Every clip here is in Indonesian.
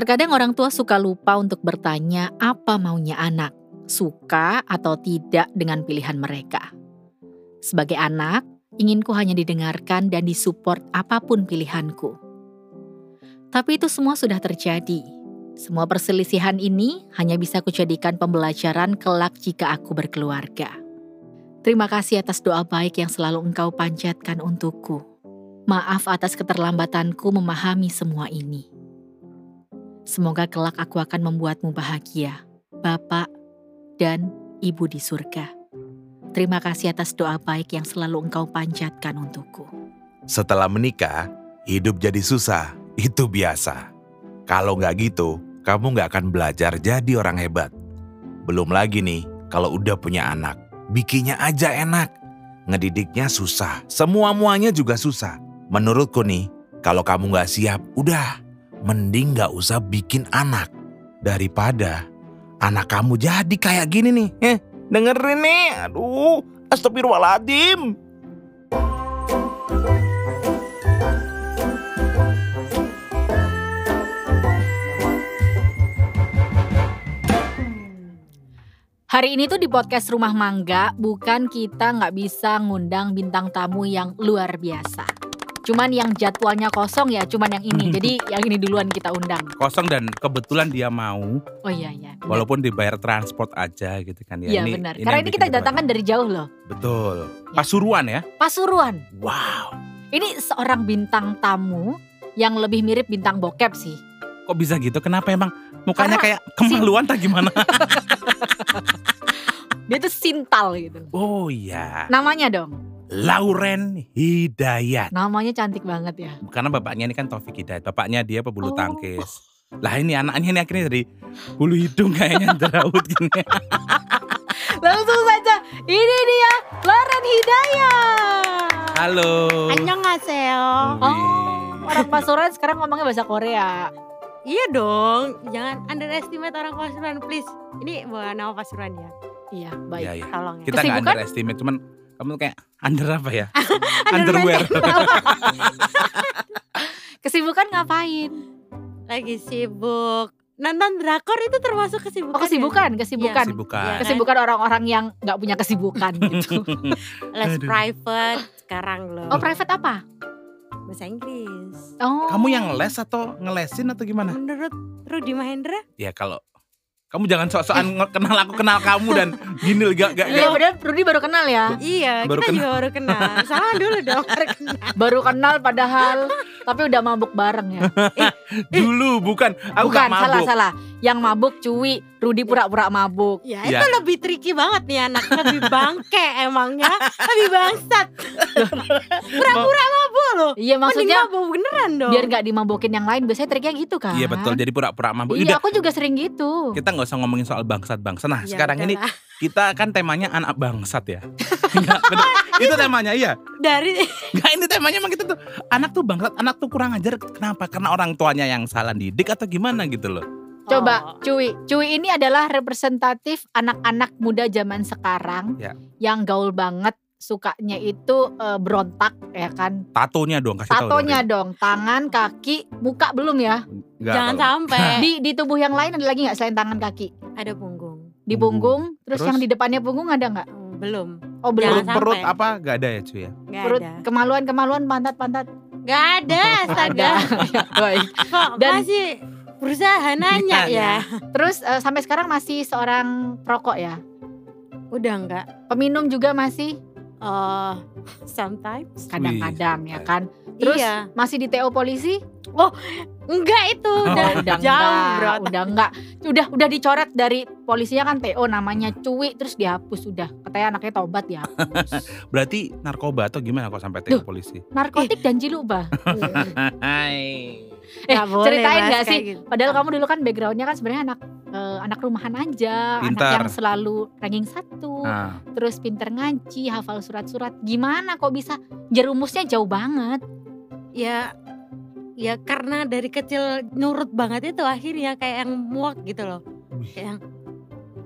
Terkadang orang tua suka lupa untuk bertanya apa maunya anak, suka atau tidak dengan pilihan mereka. Sebagai anak, inginku hanya didengarkan dan disupport apa pun pilihanku. Tapi itu semua sudah terjadi. Semua perselisihan ini hanya bisa kujadikan pembelajaran kelak jika aku berkeluarga. Terima kasih atas doa baik yang selalu engkau panjatkan untukku. Maaf atas keterlambatanku memahami semua ini. Semoga kelak aku akan membuatmu bahagia, Bapak dan Ibu di surga. Terima kasih atas doa baik yang selalu engkau panjatkan untukku. Setelah menikah, hidup jadi susah. Itu biasa. Kalau nggak gitu, kamu nggak akan belajar jadi orang hebat. Belum lagi nih, kalau udah punya anak, bikinnya aja enak. Ngedidiknya susah, semua-muanya juga susah. Menurutku nih, kalau kamu nggak siap, udah. Mending nggak usah bikin anak. Daripada anak kamu jadi kayak gini nih. Eh, dengerin nih, aduh, astagfirullahaladzim. Hari ini tuh di podcast Rumah Mangga, bukan kita nggak bisa ngundang bintang tamu yang luar biasa. Cuman yang jadwalnya kosong ya, cuman yang ini. Jadi yang ini duluan kita undang. kosong dan kebetulan dia mau Oh iya iya. benar. walaupun dibayar transport aja gitu kan ya. Iya benar. Karena yang ini kita datangkan dari jauh loh. betul. Pasuruan ya. Pasuruan. Wow. Ini seorang bintang tamu yang lebih mirip bintang bokep sih. Kok bisa gitu? Kenapa emang mukanya Karena kayak kemaluan tak gimana? Dia tuh sintal gitu. oh iya. Namanya dong. Lauren Hidayat. Namanya cantik banget ya. Karena bapaknya ini kan Taufik Hidayat. Bapaknya dia pebulu Oh. tangkis. Lah ini anaknya ini akhirnya dari bulu hidung kayaknya jerawat gini. Langsung saja, ini dia Lauren Hidayat. Halo. Annyeonghaseyo. Oh, orang Pasuruan sekarang ngomongnya bahasa Korea. Iya dong, jangan underestimate orang Pasuruan please. Ini bukan nama Pasuruan ya, Iya, baik. Tolong ya. Kita nggak underestimate, cuman kamu kayak under apa ya? Underwear. Kesibukan ngapain? Lagi sibuk nonton drakor itu termasuk kesibukan. Oh, kesibukan, kesibukan. Kesibukan. Iya. Kesibukan orang-orang yang nggak punya kesibukan gitu. Ya? Les Aduh. private sekarang loh. Oh, private apa? bahasa Inggris. Oh. Kamu yang les atau ngelesin atau gimana? Menurut Rudi Mahendra, Ya kalau kamu jangan sok-sokan nge- kenal aku kenal kamu dan gini gak gak, Iya, padahal Rudy baru kenal ya. iya Baru kita kenal. juga baru kenal. Sama dulu dong baru kenal. Baru kenal padahal tapi udah mabuk bareng ya. Dulu bukan aku Bukan, gak mabuk. salah salah. Yang mabuk Cuwi, Rudy pura-pura mabuk. Ya Iya. itu lebih tricky banget nih anak lebih bangke emangnya lebih bangsat pura-pura mabuk loh Iya, Mending maksudnya mabuk beneran dong biar nggak dimabukin yang lain biasanya triknya gitu kan. Iya betul jadi pura-pura mabuk. Iya, Udah aku juga sering gitu. kita nggak usah ngomongin soal bangsat bangsa. Nah Ya sekarang ini udahlah. kita kan temanya anak bangsat ya. Bener. itu temanya iya. dari Nggak ini temanya emang kita tuh anak tuh bangsat, anak tuh kurang ajar. Kenapa? Karena orang tuanya yang salah didik atau gimana gitu loh. Coba Oh. Cuy, Cuy ini adalah representatif anak-anak muda zaman sekarang Ya. yang gaul banget, sukanya itu eh, berontak ya kan. Tatonya dong kasih tahu. dong, Tatonya Rin. dong, tangan, kaki, muka belum ya. Nggak, jangan kalau- sampai Di di tubuh yang lain ada lagi nggak selain tangan kaki? ada punggung Di Punggung. terus, Terus? yang di depannya punggung ada nggak? Hmm, belum Oh perut, belum. Perut sampai. apa gak ada ya cuy ya? nggak Perut ada kemaluan-kemaluan pantat-pantat nggak ada astaga baik. kok Dan- masih berusaha nanya ya Terus eh, sampai sekarang masih seorang perokok ya? udah enggak Peminum juga masih oh sometimes kadang-kadang ya kan. Terus iya masih di TO polisi? enggak itu udah Oh, udah jauh enggak, bro udah enggak. Udah udah dicoret dari polisinya kan TO namanya Cuwi terus dihapus udah. Katanya anaknya tobat ya. Berarti narkoba atau gimana kok sampai tega polisi? Narkotik dan jiluba. Eh, boleh ceritain kayak sih? gitu. Padahal kamu dulu kan backgroundnya kan sebenarnya anak eh, anak rumahan aja, anak Pintar. yang selalu ranking satu, Nah, terus pinter ngaji, hafal surat-surat. Gimana kok bisa jerumusnya jauh banget? ya ya karena dari kecil nurut banget itu akhirnya kayak yang muak gitu loh kayak yang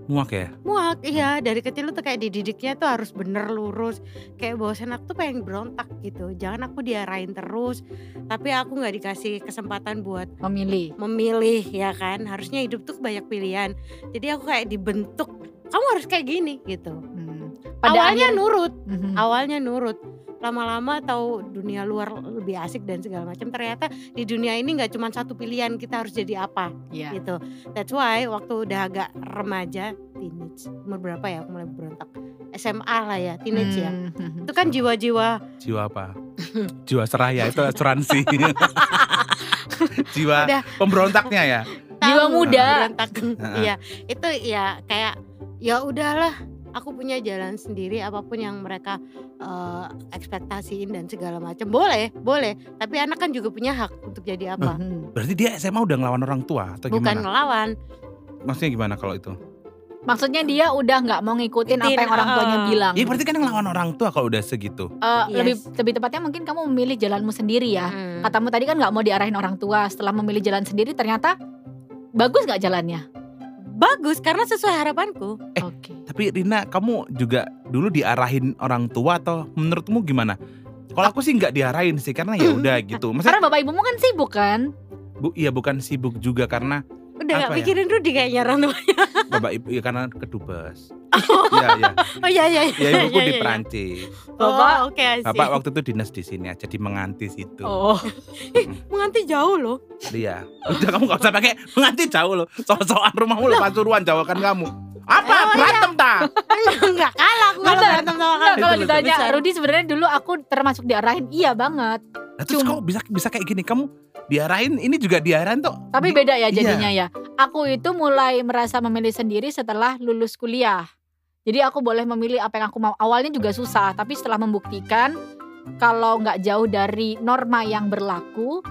Muak ya? muak iya. Dari kecil tuh kayak dididiknya tuh harus bener lurus. Kayak bosan aku tuh pengen berontak gitu. Jangan aku diarahin terus. Tapi aku nggak dikasih kesempatan buat Memilih. memilih ya kan? Harusnya hidup tuh banyak pilihan. Jadi aku kayak dibentuk kamu harus kayak gini gitu. Hmm. awalnya akhir- nurut. Mhm. awalnya nurut lama-lama tahu dunia luar lebih asik dan segala macam ternyata di dunia ini nggak cuma satu pilihan kita harus jadi apa Iya. gitu that's why waktu udah agak remaja teenage umur berapa ya aku mulai berontak SMA lah ya teenage ya Hmm. itu kan jiwa-jiwa Jiwa apa? Jiwa seraya itu asuransi. Jiwa Udah. pemberontaknya ya. Jiwa muda. berontak iya itu ya kayak ya udahlah aku punya jalan sendiri apa pun yang mereka eh, ekspektasiin dan segala macam boleh boleh tapi anak kan juga punya hak untuk jadi apa. Berarti dia SMA udah ngelawan orang tua atau bukan gimana? ngelawan Maksudnya gimana kalau itu? Maksudnya dia udah nggak mau ngikutin apa yang orang tuanya Ngikutin, bilang. Iya berarti kan ngelawan orang tua kalau udah segitu. Eh, Yes. lebih lebih tepatnya mungkin kamu memilih jalanmu sendiri ya. Hmm. Katamu tadi kan nggak mau diarahin orang tua. Setelah memilih jalan sendiri ternyata bagus nggak jalannya? Bagus karena sesuai harapanku Eh, Oke. Tapi Rina, kamu juga dulu diarahin orang tua atau menurutmu gimana? Kalau aku sih nggak diarahin sih karena ya udah gitu. Maksudnya Karena bapak ibumu kan sibuk kan? bu, iya bukan sibuk juga karena udah nggak Apa ya? mikirin Rudi kayaknya orang tuanya bapak ibu ya karena kedubes. Iya iya. oh iya iya Ya ibuku iya, di iya. Perancis. Bapak- oh, oke see. Bapak waktu itu dinas di sini aja di Mengantis itu. Oh. menganti jauh loh Iya. Udah kamu gak usah pakai Mengantis jauh loh. Soal-soal rumahmu lo Pasuruan Jawa kan kamu. Apa Oh, iya. berantem ta? nggak kalah aku kalau berantem sama Enggak, kamu kalau ditanya. Rudi sebenarnya dulu aku termasuk diarahin, iya banget. Nah, terus Cuma- kok bisa bisa kayak gini? Kamu diarahin ini juga diarahin tuh. Tapi beda ya iya. jadinya ya. Aku itu mulai merasa memilih sendiri setelah lulus kuliah. Jadi aku boleh memilih apa yang aku mau. Awalnya juga susah, tapi setelah membuktikan kalau nggak jauh dari norma yang berlaku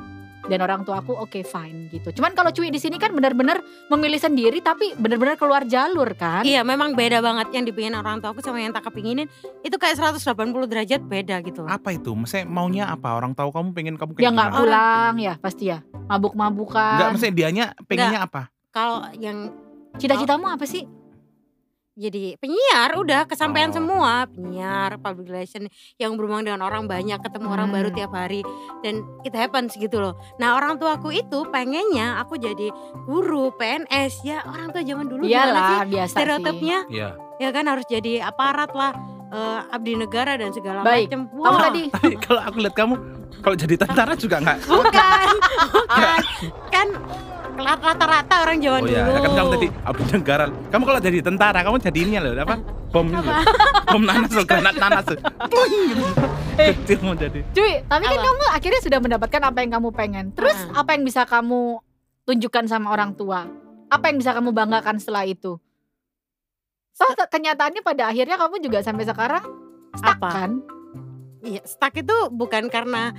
dan orang tua aku oke fine gitu. Cuman kalau cuy di sini kan benar-benar memilih sendiri tapi benar-benar keluar jalur kan. Iya memang beda banget yang dipingin orang tua aku sama yang tak kepinginin itu kayak 180 derajat beda gitu. Apa itu? Maksudnya maunya apa? Orang tahu kamu pengen kamu kayak Ya nggak gimana? pulang ya pasti ya. Mabuk-mabukan. Enggak, maksudnya dianya pengennya apa? Kalau yang Cita-citamu apa sih? Jadi penyiar udah kesampaian Oh. semua penyiar public relation yang berhubungan dengan orang banyak ketemu orang Hmm. baru tiap hari dan it happens gitu loh nah orang tuaku itu pengennya aku jadi guru PNS ya orang tua zaman dulu gimana sih Iyalah biasa sih. stereotipnya Iya. ya kan harus jadi aparat lah eh, abdi negara dan segala Baik. macam Kamu Wah, tadi Tapi kalau aku lihat kamu kalau jadi tentara juga nggak bukan bukan kan rata-rata orang zaman Oh ya, dulu kan kamu tadi abdi negara. Kamu kalau jadi tentara, kamu jadi ini loh, apa? Bom ini. loh. Bom nanas loh, granat nanas. gitu. Kecil mau jadi. Cuy, tapi kan Apa? kamu akhirnya sudah mendapatkan apa yang kamu pengen. Terus Ah. apa yang bisa kamu tunjukkan sama orang tua? Apa yang bisa kamu banggakan setelah itu? So, kenyataannya pada akhirnya kamu juga sampai sekarang stuck Apa? kan? Iya, stuck itu bukan karena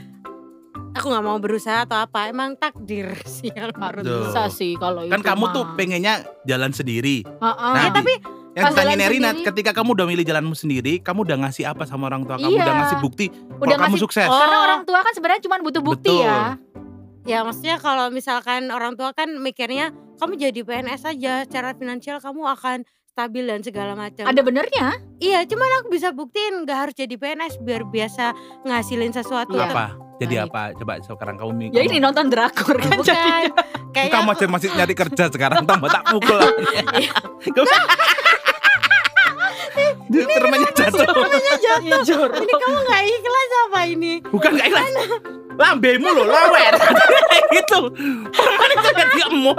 aku nggak mau berusaha atau apa, emang takdir sih Duh. bisa sih kalau Kan itu kamu mah. tuh pengennya jalan sendiri. Heeh. Nah, Ya, tapi Yang jalan Nerina, ketika kamu udah milih jalanmu sendiri, kamu udah ngasih apa sama orang tua kamu? Iya. Udah ngasih bukti udah kalau kamu ngasih sukses. Oh. karena orang tua kan sebenarnya cuma butuh bukti Betul. ya. ya maksudnya kalau misalkan orang tua kan mikirnya kamu jadi PNS aja, secara finansial kamu akan stabil dan segala macam. Ada benernya. Iya, cuman aku bisa buktiin nggak harus jadi PNS biar biasa ngasilin sesuatu. Iya. Apa? Jadi Baik. apa? Coba sekarang kamu Ya kamu- ini nonton drakor kan Bukan, jadinya. kayak kamu masih masih nyari kerja sekarang tambah tak pukul. Usah. Dia permennya jatuh. Iya, Jor. ini kamu nggak ikhlas apa ini? Bukan gak ikhlas. Lambemu loh, lawer. itu. Permen itu jadi emot.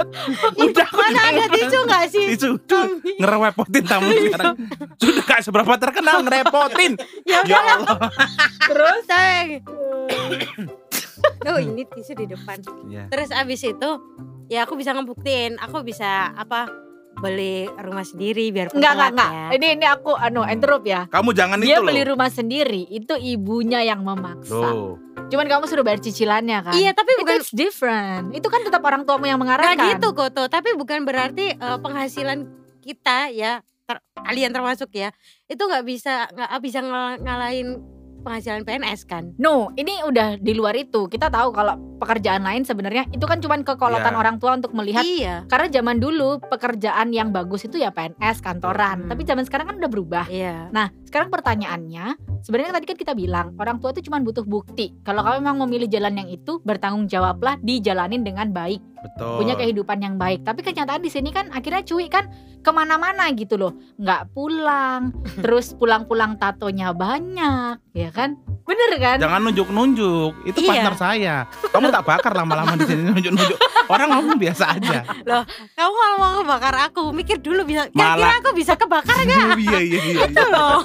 Udah aku Mana ada tisu nggak sih? Tisu. Tuh, ngerepotin tamu sekarang. Sudah gak seberapa terkenal ngerepotin. Ya Ya udah, Allah. terus saya. Oh ini tisu di depan. Ya. Terus abis itu ya aku bisa ngebuktiin, aku bisa apa beli rumah sendiri biar Enggak, enggak, enggak. ya. Ini ini aku anu interrupt ya. Kamu jangan Dia itu beli loh. rumah sendiri, itu ibunya yang memaksa. Tuh. Cuman kamu suruh bayar cicilannya kan? Iya tapi Itu bukan it's different. Itu kan tetap orang tuamu yang mengarahkan. Gak gitu Koto, tapi bukan berarti eh, penghasilan kita ya ter- kalian termasuk ya itu nggak bisa nggak bisa ngalahin penghasilan PNS kan. No, ini udah di luar itu. Kita tahu kalau pekerjaan lain sebenarnya itu kan cuman kekolotan Iya. orang tua untuk melihat Iya. karena zaman dulu pekerjaan yang bagus itu ya PNS kantoran. Hmm. Tapi zaman sekarang kan udah berubah. Iya. Nah, sekarang pertanyaannya, sebenarnya tadi kan kita bilang orang tua itu cuma butuh bukti. Kalau kamu memang memilih jalan yang itu, bertanggung jawablah dijalanin dengan baik, Betul. punya kehidupan yang baik. Tapi kenyataan di sini kan akhirnya cuy kan ke mana-mana gitu loh, nggak pulang, terus pulang-pulang tatonya banyak, ya kan? Bener kan? Jangan nunjuk-nunjuk. Itu Iya. partner saya. Kamu tak bakar lama-lama di sini nunjuk-nunjuk. Orang ngomong biasa aja. Kamu kalau mau ngebakar aku, mikir dulu bisa kira-kira aku bisa kebakar nggak? iya iya iya. Itu loh.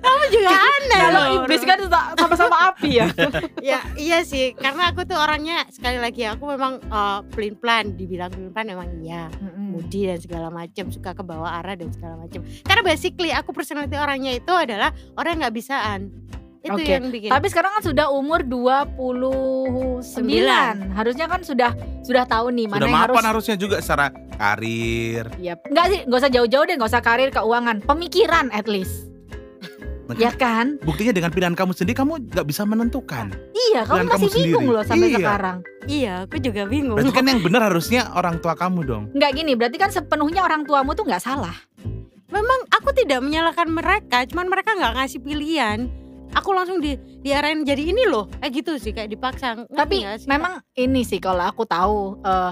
Kamu juga aneh Kalau iblis kan sama-sama api ya. ya iya sih. Karena aku tuh orangnya sekali lagi aku memang plain plan dibilang plain plan memang iya. Moody dan segala macam suka ke bawah arah dan segala macam karena basically aku personality orangnya itu adalah orang nggak bisaan. Itu Oke, yang bikin. Tapi sekarang kan sudah umur 29. Harusnya kan sudah sudah tahu nih mana Sudah yang mapan harus harusnya juga secara karir. Yap. Enggak sih, enggak usah jauh-jauh deh, enggak usah karir, keuangan, pemikiran at least. Nah, Ya kan? Buktinya dengan pilihan kamu sendiri kamu nggak bisa menentukan. Iya, kamu Pilihan masih kamu bingung sendiri. loh sampai Iya. sekarang. iya aku juga bingung Berarti kan yang benar harusnya orang tua kamu dong. Enggak gini, berarti kan sepenuhnya orang tuamu tuh enggak salah. memang aku tidak menyalahkan mereka cuman mereka nggak ngasih pilihan aku langsung di diarahin jadi ini loh kayak gitu sih kayak dipaksa Tapi nggak sih? memang ini sih kalau aku tahu eh,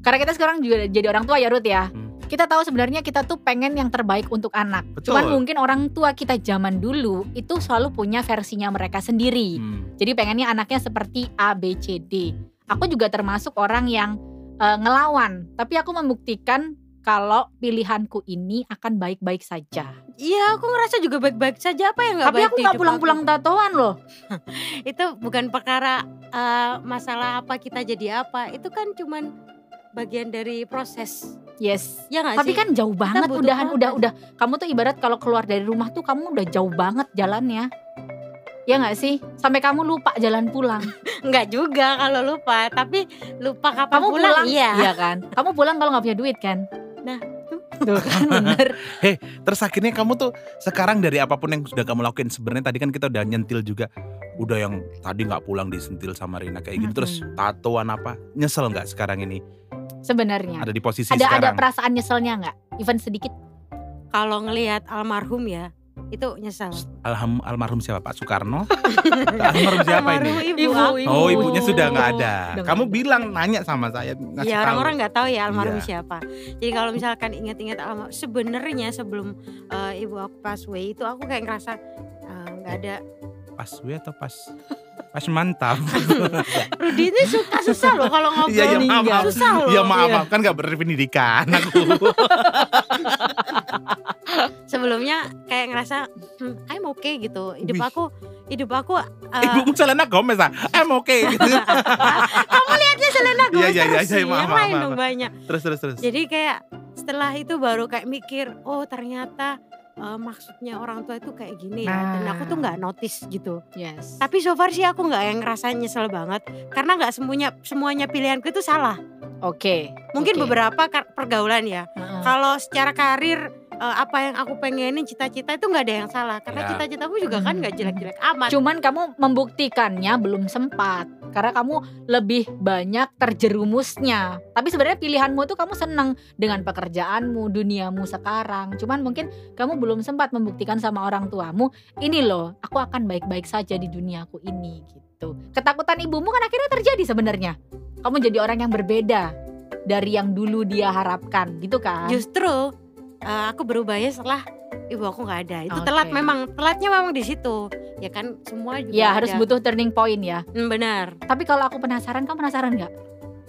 karena kita sekarang juga jadi orang tua ya Ruth ya. Hmm. Kita tahu sebenarnya kita tuh pengen yang terbaik untuk anak. Betul. Cuman mungkin orang tua kita zaman dulu itu selalu punya versinya mereka sendiri. Hmm. Jadi pengennya anaknya seperti A, B, C, D. Aku juga termasuk orang yang eh, ngelawan, tapi aku membuktikan kalau pilihanku ini akan baik-baik saja. iya aku ngerasa juga baik-baik saja apa yang nggak Tapi baik aku di nggak pulang-pulang tatoan loh. itu bukan perkara eh, masalah apa kita jadi apa itu kan cuman bagian dari proses Yes. ya nggak Tapi sih kan jauh banget butuh udahan proses. udah udah kamu tuh ibarat kalau keluar dari rumah tuh kamu udah jauh banget jalannya. Ya nggak sih? Sampai kamu lupa jalan pulang. nggak juga kalau lupa tapi lupa kapan Kamu pulang, pulang, iya kan? Kamu pulang kalau nggak punya duit kan? Nah, tuh kan bener. Terus akhirnya kamu tuh sekarang dari apa pun yang sudah kamu lakuin sebenarnya tadi kan kita udah nyentil juga udah yang tadi nggak pulang disentil sama Rina kayak gitu terus Mm-mm. tatoan apa nyesel nggak sekarang ini Sebenarnya ada di posisi ada ada sekarang perasaan nyeselnya nggak? Even sedikit. kalau ngelihat almarhum ya itu nyesel Alham, almarhum siapa Pak Soekarno almarhum siapa ini Almarhum ibu, Ibu, aku. ibu. Oh ibunya sudah nggak ada. Udah Kamu ada. bilang nanya sama saya Ya orang-orang nggak tahu ya almarhum Iya. siapa. Jadi kalau misalkan ingat-ingat almarhum, sebenarnya sebelum eh, ibu aku pas way itu aku kayak ngerasa eh, nggak ada. pas W atau pas pas mantap. Rudi ini suka susah loh kalau ngobrol. Iya, iya, nih. maaf, maaf. Susah loh. ya maaf, iya. maaf, kan nggak berpendidikan aku. Sebelumnya kayak ngerasa hmm, I'm okay gitu. Hidup Wih. aku hidup aku eh, Ibu Selena Gomez ah, I'm oke gitu. kamu lihatnya Selena Iya, Gomez iya, iya, iya, maaf, maaf, maaf. banyak. terus terus terus. Jadi kayak setelah itu baru kayak mikir, oh ternyata eh, maksudnya orang tua itu kayak gini ya. Dan aku tuh Nah. nggak notice gitu. Yes. Tapi so far sih aku nggak yang ngerasain nyesel banget karena nggak semuanya semuanya pilihanku itu salah. Oke. Mungkin oke. beberapa pergaulan ya. Heeh. Kalau secara karir eh, apa yang aku pengenin cita-cita itu nggak ada yang salah karena Ya. cita-citaku juga kan nggak jelek-jelek amat. Cuman kamu membuktikannya belum sempat karena kamu lebih banyak terjerumusnya. Tapi sebenarnya pilihanmu itu kamu senang dengan pekerjaanmu, duniamu sekarang. Cuman mungkin kamu belum sempat membuktikan sama orang tuamu, ini loh, aku akan baik-baik saja di duniaku ini gitu. Ketakutan ibumu kan akhirnya terjadi sebenarnya. Kamu jadi orang yang berbeda dari yang dulu dia harapkan, gitu kan? Justru eh, aku berubahnya setelah ibu aku nggak ada. Itu Oke. telat memang, telatnya memang di situ. Ya kan semua juga Ya harus ada. butuh turning point ya. Hmm, benar. Tapi kalau aku penasaran, kamu penasaran nggak?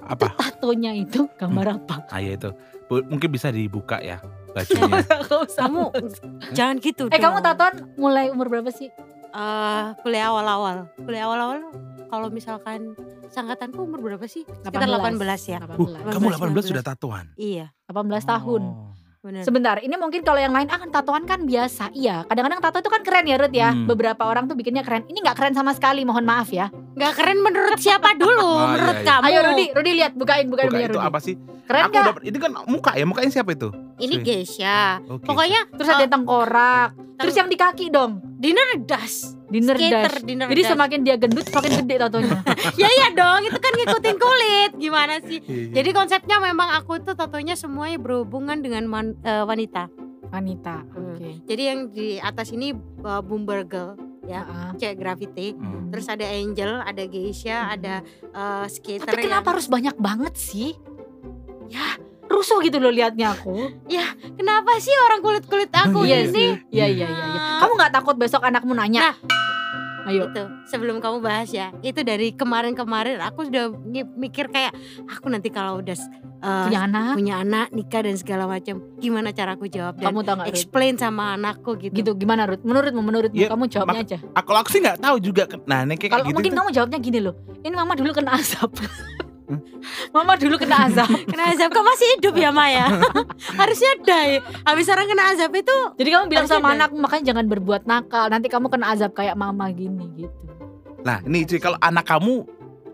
Apa? Tatonya itu gambar apa? Ah ya itu. Bu- mungkin bisa dibuka ya bajunya. Kamu jangan gitu Eh kamu dong. tatoan mulai umur berapa sih? Eh, kuliah awal-awal. Kuliah awal-awal kalau misalkan sangkatanku umur berapa sih? Sekitar 18 ya. 18. Uh, kamu 18 18. sudah tatuan. Iya, 18 tahun. Oh. Benar. Sebentar, ini mungkin kalau yang lain ah kan tatoan kan biasa. Iya, kadang-kadang tato itu kan keren ya Ruth ya. Hmm. Beberapa orang tuh bikinnya keren. Ini nggak keren sama sekali, mohon maaf ya. Nggak keren menurut siapa dulu? Oh, menurut iya, iya. kamu? Ayo Rudi, Rudi lihat bukain bukain Buka itu Rudi. apa sih? Keren Aku nggak? dapat ini kan muka ya, mukanya siapa itu? Ini Sini. Gesya. Oke. Pokoknya Terus ada tengkorak. Terus yang di kaki dong. dinner das. Dinner skater dash. dinner Jadi dash. semakin dia gendut semakin gede tatonya. ya iya dong itu kan ngikutin kulit gimana sih Iya. jadi konsepnya memang aku tuh tatonya semuanya berhubungan dengan man- eh, wanita Wanita. Hmm. Oke. jadi yang di atas ini uh, Boomber Girl ya Heeh. cewek graffiti Hmm. terus ada Angel ada Geisha Hmm. ada uh, skater Tapi kenapa yang- harus banyak banget sih? Ya, rusuh gitu loh liatnya aku. kenapa sih orang kulit kulit aku iya ini sih. Iya iya iya. iya. Kamu nggak takut besok anakmu nanya? Ayo. itu sebelum kamu bahas ya itu dari kemarin-kemarin aku sudah mi- mikir kayak aku nanti kalau udah uh, Punya anak? punya anak nikah dan segala macam gimana cara aku jawab dan Kamu tau nggak? Ruth? explain sama anakku gitu, Gitu gimana Ruth? Menurutmu menurutmu Ya, kamu jawabnya aja. Aku aku sih nggak tahu juga. Nah, ini kayak Kalau gitu mungkin tuh. kamu jawabnya gini loh. Ini mama dulu kena azab. mama dulu kena azab. kena azab kok masih hidup ya Maya harusnya die habis orang kena azab itu Jadi kamu bilang sama anak makanya jangan berbuat nakal. Nanti kamu kena azab kayak mama gini gitu. Nah, ini cuy kalau anak kamu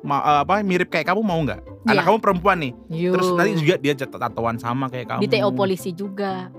ma- eh, apa mirip kayak kamu mau nggak? Anak Iya. kamu perempuan nih. Yo. Terus nanti juga dia tatoan sama kayak kamu. di TO polisi juga.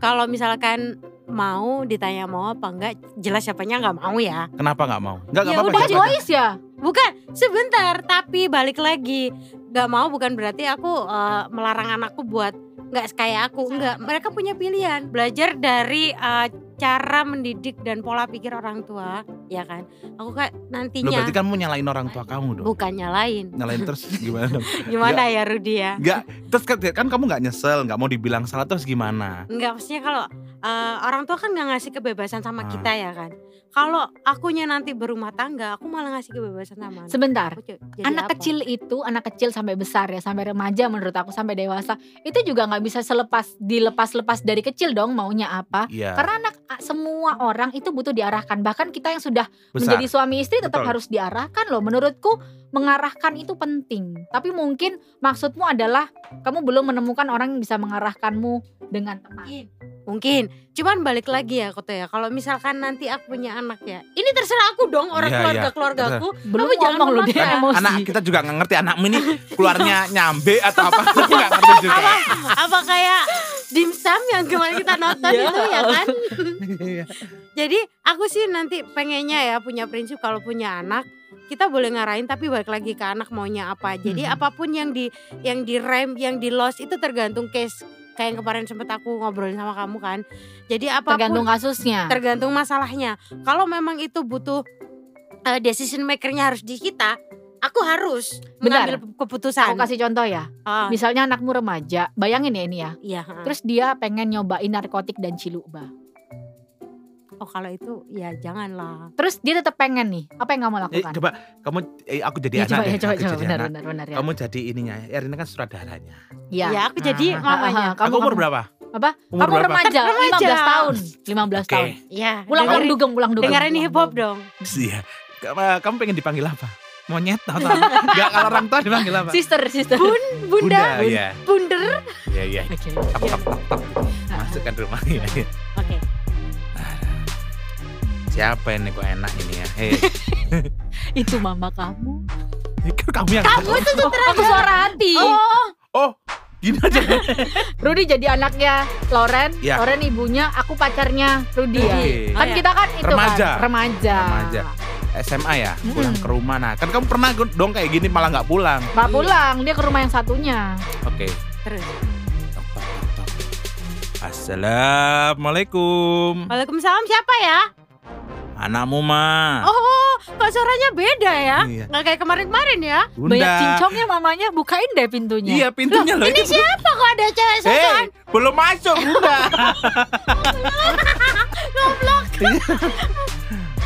kalau misalkan mau ditanya mau apa enggak jelas siapanya nggak mau ya Kenapa nggak mau? Nggak nggak Ya apa-apa. udah. Choice ya. bukan sebentar tapi balik lagi nggak mau bukan berarti aku eh, melarang anakku buat nggak kayak aku enggak mereka punya pilihan belajar dari eh, cara mendidik dan pola pikir orang tua ya kan aku kayak Loh, nantinya berarti kan mau nyalain orang tua kamu dong. bukan nyalain Nyalain terus gimana dong? gimana ya Rudi ya Enggak, terus kan, kan kamu nggak nyesel, nggak mau dibilang salah terus gimana? Enggak, maksudnya kalau eh, orang tua kan nggak ngasih kebebasan sama Ah. kita ya kan. Kalau akunya nanti berumah tangga, aku malah ngasih kebebasan sama anak. Sebentar. Aku j- jadi anak apa? kecil itu anak kecil sampai besar ya sampai remaja menurut aku sampai dewasa itu juga nggak bisa selepas dilepas-lepas dari kecil dong maunya apa Iya. karena anak semua orang itu butuh diarahkan bahkan kita yang sudah besar. menjadi suami istri tetap Betul. harus diarahkan loh menurutku mengarahkan itu penting tapi mungkin maksudmu adalah kamu belum menemukan orang yang bisa mengarahkanmu dengan tepat Mungkin, cuman balik lagi ya Koto ya. Kalau misalkan nanti aku punya anak ya, ini terserah aku dong orang Iya, keluarga iya. keluargaku. belum Kamu jangan loh dia emosi Anak kita juga nggak ngerti anakmu ini keluarnya nyambe atau apa aku nggak ngerti juga. Apa kayak dimsum yang kemarin kita nonton Iya. itu ya kan? Iya. Jadi aku sih nanti pengennya ya punya prinsip kalau punya anak kita boleh ngarahin tapi balik lagi ke anak maunya apa. Jadi Mhm. apa pun yang di yang di rem, yang di loss itu tergantung case. Kayak yang kemarin sempet aku ngobrolin sama kamu kan. Jadi apa pun tergantung kasusnya tergantung masalahnya. Kalau memang itu butuh eh, decision makernya harus di kita, aku harus Bentar. mengambil keputusan. aku kasih contoh ya Ah, misalnya anakmu remaja bayangin ya ini ya iya. ha. terus dia pengen nyobain narkotik dan ciluba oh kalau itu ya janganlah. Terus dia tetap pengen nih. Apa yang kamu Eh, lakukan? coba kamu eh, aku jadi Ya, anak coba deh. ya, coba aku coba jadi benar anak. benar benar ya. Kamu jadi ininya. Erina kan sutradaranya. Iya. Ya aku jadi Ah, mamanya. ah, Kamu- aku umur kamu- berapa? Apa? Umur Kamu berapa? remaja, Remaja. 15 tahun. 15 Oke. tahun. Iya. Pulang pulang dengerin- dugem, pulang dugem. dengerin hip hop dong. Iya. Kamu, kamu pengen dipanggil apa? Monyet atau apa? Enggak kalau orang tua dipanggil apa? Sister, sister. Bunda, iya. bunder. Iya, iya. Oke. Tap tap tap tap. Masukkan rumah ya. iya. Oke. Siapa ini kok enak ini ya? Hei, Itu mama kamu. kan kamu yang Kamu tuh Oh, aku suara hati. Oh, Oh, gini aja. Rudy jadi anaknya Loren, Ya. Loren ibunya, aku pacarnya Rudy ya. Oke. Kan Oh, ya. kita kan itu Remaja. kan remaja. Remaja. SMA ya, pulang Mm-mm. ke rumah. Nah, kan kamu pernah dong kayak gini malah nggak pulang. Nggak pulang, dia ke rumah yang satunya. Oke. terus. Tok, tok. Assalamualaikum. Waalaikumsalam siapa ya? Anakmu mah. Oh, kok suaranya beda ya? Iya. Nggak kayak kemarin-kemarin ya? Bunda. Banyak cincongnya mamanya, bukain deh pintunya. Iya, pintunya loh. Ini siapa kok ada cewek sosokan? belum masuk, Bunda.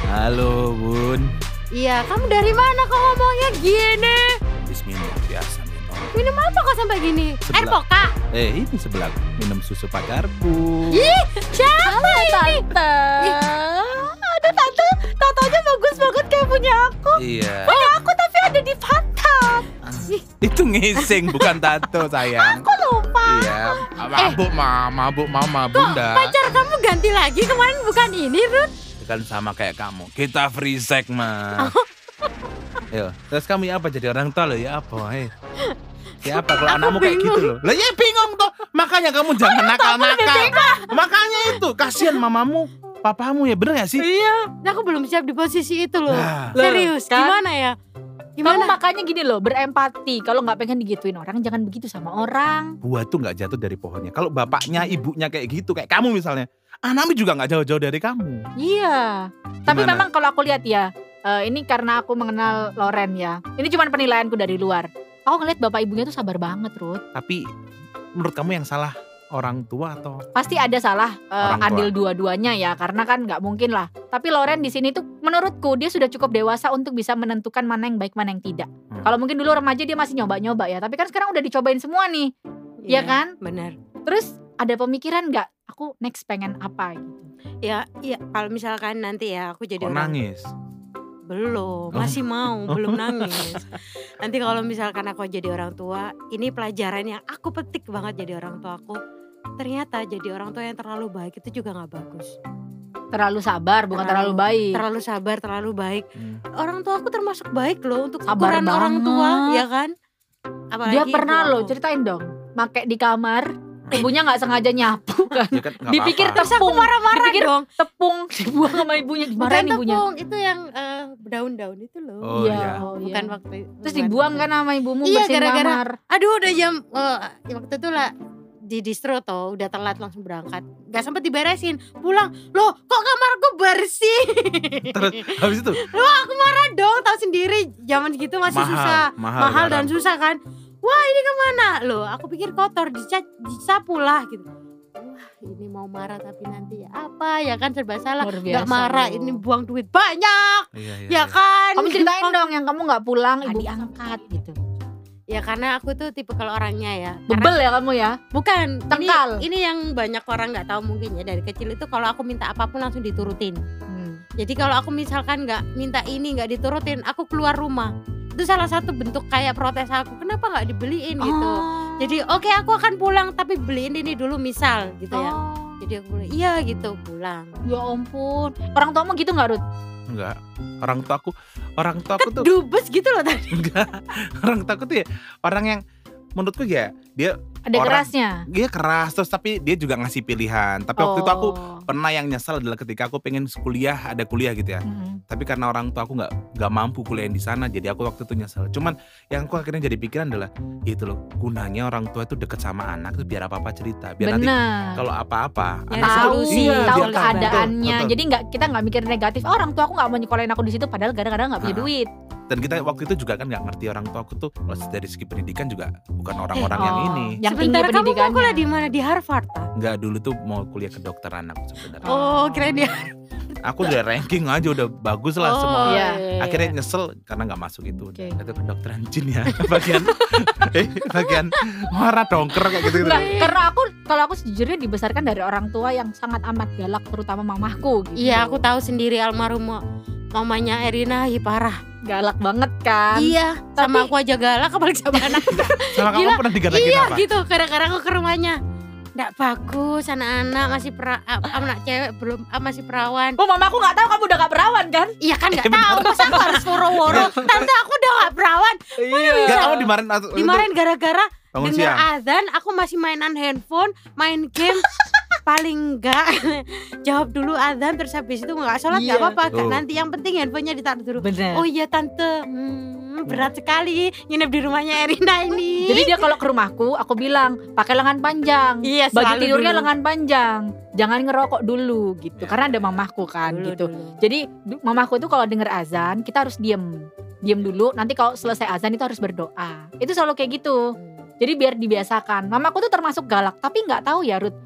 Halo, Bun. Iya, kamu dari mana kok ngomongnya gini? Bismillah, biasa minum. Minum apa kok sampai gini? Air poka? Eh, ini sebelah minum susu pacarku. Ih, siapa Halo ini? tante. Aduh tante, tatonya bagus banget kayak punya aku. Iya. Punya aku tapi ada di pantat. Itu ngising bukan tato, sayang. Aku lupa. Iya, mabuk ma, mabuk mama, Bunda. Pacar kamu ganti lagi kemarin bukan ini, Ruth? Kan sama kayak kamu. Kita free sex, mah. Yo, terus kamu ya apa jadi orang tua lo ya apa? Hei. Ya apa kalau anakmu kayak bingung. gitu loh? Lah ya bingung toh. Makanya kamu jangan nakal-nakal. Makanya itu kasihan mamamu. Papamu ya bener gak sih? Iya. Nah, aku belum siap di posisi itu loh. Nah, Serius, kan? gimana ya? Kamu Gimana? makanya gini loh, berempati. Kalau nggak pengen digituin orang, jangan begitu sama orang. buah tuh nggak jatuh dari pohonnya. Kalau bapaknya, ibunya kayak gitu, kayak kamu misalnya, anakmu juga nggak jauh-jauh dari kamu. Iya. Tapi Gimana? memang kalau aku lihat ya, eh, ini karena aku mengenal Loren ya. Ini cuma penilaianku dari luar. Aku ngeliat bapak ibunya tuh sabar banget, Ruth. Tapi menurut kamu yang salah orang tua atau Pasti ada salah eh, Orang tua. andil dua-duanya ya, karena kan nggak mungkin lah. Tapi Loren di sini tuh menurutku dia sudah cukup dewasa untuk bisa menentukan mana yang baik mana yang tidak. Hmm. Kalau mungkin dulu remaja dia masih nyoba-nyoba ya, tapi kan sekarang udah dicobain semua nih. Iya kan? Benar. Terus ada pemikiran nggak? Aku next pengen apa gitu. Ya, iya kalau misalkan nanti ya aku jadi kok orang nangis? belum, masih mau, belum nangis. Nanti kalau misalkan aku jadi orang tua, ini pelajaran yang aku petik banget jadi orang tua aku. Ternyata jadi orang tua yang terlalu baik itu juga nggak bagus. Terlalu sabar, bukan terlalu, Terlalu- baik. Terlalu sabar, terlalu baik. Hmm. Orang tua aku termasuk baik loh untuk Sabar ukuran orang tua, banget. ya kan? Apalagi Dia pernah loh ceritain dong, make di kamar, ibunya nggak sengaja nyapu kan, Ya kan nggak Dipikir. Terus aku tepung, marah-marah dipikir dong. tepung dibuang sama ibunya, Bukan dimarahin ibunya. tepung, itu yang eh, daun-daun itu loh. Oh Iya, iya. oh, iya. Bukan waktu Terus dibuang kan sama ibumu Iya, gara-gara- kamar. Aduh udah jam eh, waktu itu lah di distro toh udah telat langsung berangkat. Nggak sempet diberesin. Pulang loh kok kamarku bersih? Terus habis itu? Marah dong tahu sendiri. Zaman segitu masih mahal, susah. mahal, mahal dan garam. susah kan? Wah ini ke mana? Loh aku pikir kotor dicat disapu lah gitu. Wah ini mau marah tapi nanti ya apa? Ya kan serba salah. Nggak marah loh. ini buang duit banyak. Iya, iya, ya iya. kan? Kamu ceritain dong yang kamu nggak pulang, ibu. diangkat gitu. Ya karena aku tuh tipe kalau orangnya ya karena Bebel ya kamu ya? Bukan, Tengkal. Ini, ini yang banyak orang nggak tahu mungkin ya dari kecil itu kalau aku minta apa pun langsung diturutin. Hmm. Jadi kalau aku misalkan nggak minta ini nggak diturutin, aku keluar rumah. Itu salah satu bentuk kayak protes aku. Kenapa nggak dibeliin gitu? Oh. Jadi oke aku akan pulang tapi beliin ini dulu misal gitu ya. Oh. Jadi aku bilang iya gitu pulang. Ya ampun. Orang tuamu gitu nggak Ruth? Enggak. Orang tua aku, orang tua aku tuh Dubes gitu loh tadi. enggak. Orang tua aku tuh ya orang yang menurutku ya dia Ada Orang- kerasnya. dia keras terus tapi dia juga ngasih pilihan. Tapi waktu itu aku Oh. pernah yang nyesel adalah ketika aku pengen kuliah ada kuliah gitu ya. Mm-mm. Tapi karena orang tua aku nggak nggak mampu kuliah di sana, jadi aku waktu itu nyesel. Cuman yang aku akhirnya jadi pikiran adalah ya itu loh gunanya orang tua itu deket sama anak tuh biar apa apa cerita, biar nanti Benar. kalau apa-apa Nyari anak tahu solusi, Iya, tahu keadaannya. Betul, betul. Jadi nggak kita nggak mikir negatif. Oh, orang tua aku nggak mau nyekolahin aku di situ padahal kadang-kadang nggak punya duit. Dan kita waktu itu juga kan nggak ngerti orang tua aku tuh kalau dari segi pendidikan juga bukan orang-orang yang Oh, ini. Yang tinggi Sebentar kamu mau kuliah di mana? Di Harvard ah? Nggak dulu tuh mau kuliah kedokteran aku sebenarnya. Oh, kira dia. Aku udah ranking aja udah bagus lah Oh, semua. Iya. Akhirnya nyesel karena nggak masuk itu. Oke. Itu kedokteran jin ya bagian eh, bagian warna dongker kayak gitu gitu. Enggak, karena aku kalau aku sejujurnya dibesarkan dari orang tua yang sangat amat galak terutama mamahku gitu. Iya, aku tahu sendiri almarhum ma- mamanya Erina ih parah. galak banget kan. Iya, sama aku aja galak apalagi sama anak. Sama kamu pernah digalakin iya apa? gitu, kadang-kadang aku ke rumahnya. Nggak bagus anak-anak masih pra, anak cewek belum ah, masih perawan. Oh, mamaku nggak tahu kamu udah gak perawan kan? Iya kan nggak Eh, bener. tahu, masa aku harus woro-woro. Tante aku udah nggak perawan. Iya. Enggak kamu dimarahin atau Dimarahin gara-gara bangun dengar siang. azan, aku masih mainan handphone, main game. paling enggak jawab dulu azan terus habis itu nggak sholat nggak Iya. apa-apa. Oh. nanti yang penting handphonenya ditaruh dulu Bener. Oh iya tante, hmm, berat sekali nginep di rumahnya Erina ini. Jadi dia kalau ke rumahku, aku bilang pakai lengan panjang. iya selalu tidurnya dulu. lengan panjang. Jangan ngerokok dulu gitu. Ya. Karena ada mamahku kan Dulu, gitu. dulu. Jadi mamahku itu kalau denger azan, kita harus diem. Diem dulu, nanti kalau selesai azan itu harus berdoa. Itu selalu kayak gitu. Jadi biar dibiasakan. Mamaku tuh termasuk galak, tapi nggak tahu ya Ruth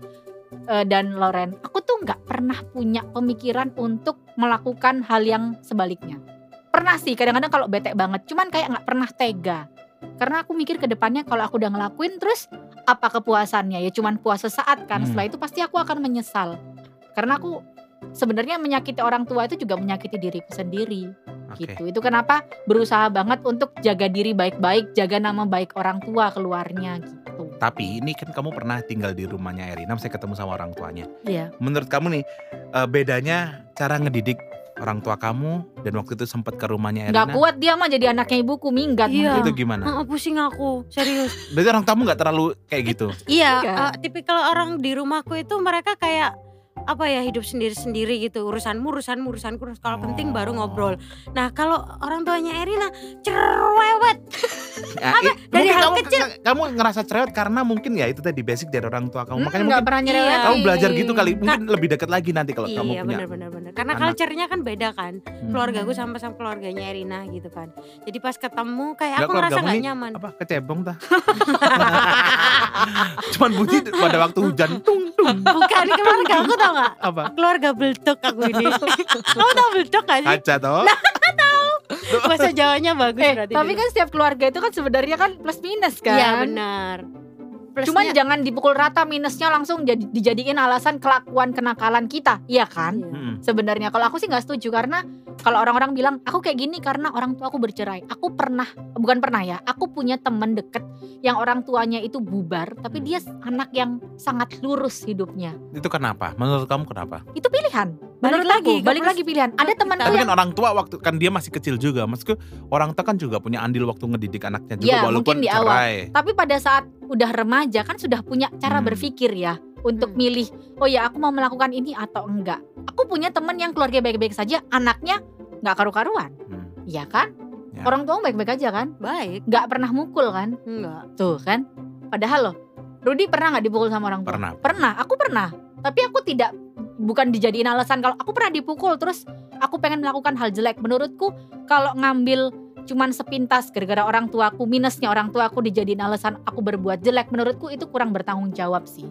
eh, dan Loren. Aku tuh nggak pernah punya pemikiran untuk melakukan hal yang sebaliknya. Pernah sih, kadang-kadang kalau bete banget, cuman kayak nggak pernah tega. Karena aku mikir ke depannya kalau aku udah ngelakuin terus apa kepuasannya? Ya cuman puas sesaat kan. Hmm. Setelah itu pasti aku akan menyesal. Karena aku sebenarnya menyakiti orang tua itu juga menyakiti diriku sendiri Oke. gitu. Itu kenapa berusaha banget untuk jaga diri baik-baik, jaga nama baik orang tua keluarnya gitu. Tapi ini kan kamu pernah tinggal di rumahnya Erina, saya ketemu sama orang tuanya. Iya. Menurut kamu nih eh, bedanya cara ngedidik orang tua kamu dan waktu itu sempat ke rumahnya Erina? Nggak kuat dia mah jadi anaknya ibuku minggat Iya. Itu gimana? Heeh, pusing aku, serius. Berarti orang tamu nggak terlalu kayak gitu. iya, eh, tipikal orang di rumahku itu mereka kayak apa ya hidup sendiri-sendiri gitu urusanmu urusanmu urusanku kalau penting baru Oh. ngobrol nah kalau orang tuanya Erina cerewet Ya, Apa? i- Dari hal kamu, kecil. kamu ngerasa cerewet karena mungkin ya itu tadi basic dari orang tua kamu. Hmm, Makanya mungkin pernah nyerewet. Iya. kamu belajar gitu kali. Mungkin lebih dekat lagi nanti kalau kamu iya punya. benar-benar benar karena anak. culture-nya kan beda kan Hmm. keluargaku sama sama keluarganya Erina gitu kan jadi pas ketemu kayak Nggak, aku ngerasa nih nyaman Apa kecebong tah? Cuman bunyi pada waktu hujan tung tung. bukan keluarga aku tau gak Apa? keluarga beltok aku ini kamu tau beltok gak sih Kaca toh? bahasa Jawanya bagus Eh, berarti tapi dulu. kan setiap keluarga itu kan sebenarnya kan plus minus kan. iya benar Plusnya- Cuman jangan dipukul rata minusnya langsung jadi dijadiin alasan kelakuan kenakalan kita, iya kan? Iya. Mm-mm. Sebenarnya kalau aku sih nggak setuju karena kalau orang-orang bilang aku kayak gini karena orang tua aku bercerai. Aku pernah bukan pernah ya, aku punya temen deket yang orang tuanya itu bubar, tapi dia anak yang sangat lurus hidupnya. Itu kenapa? Menurut kamu kenapa? Itu pilihan. Balik Menurut lagi, aku, balik lagi pilihan. Ada temanku Tapi yang kan orang tua waktu kan dia masih kecil juga. Maksudku orang tua kan juga punya andil waktu ngedidik anaknya juga Ya, walaupun mungkin di awal. cerai. tapi pada saat udah remaja kan sudah punya cara Hmm. berpikir ya untuk Hmm. milih oh ya aku mau melakukan ini atau enggak aku punya temen yang keluarga baik-baik saja anaknya nggak karu-karuan. Hmm. Iya kan? Ya. orang tua baik-baik aja kan? Baik. Nggak pernah mukul kan? Enggak tuh kan? Padahal loh Rudi pernah nggak dipukul sama orang tua? Pernah. pernah. Aku pernah. Tapi aku tidak bukan dijadiin alasan kalau aku pernah dipukul. Terus aku pengen melakukan hal jelek. Menurutku kalau ngambil cuman sepintas gara-gara orang tuaku minusnya orang tuaku dijadiin alasan aku berbuat jelek menurutku itu kurang bertanggung jawab sih.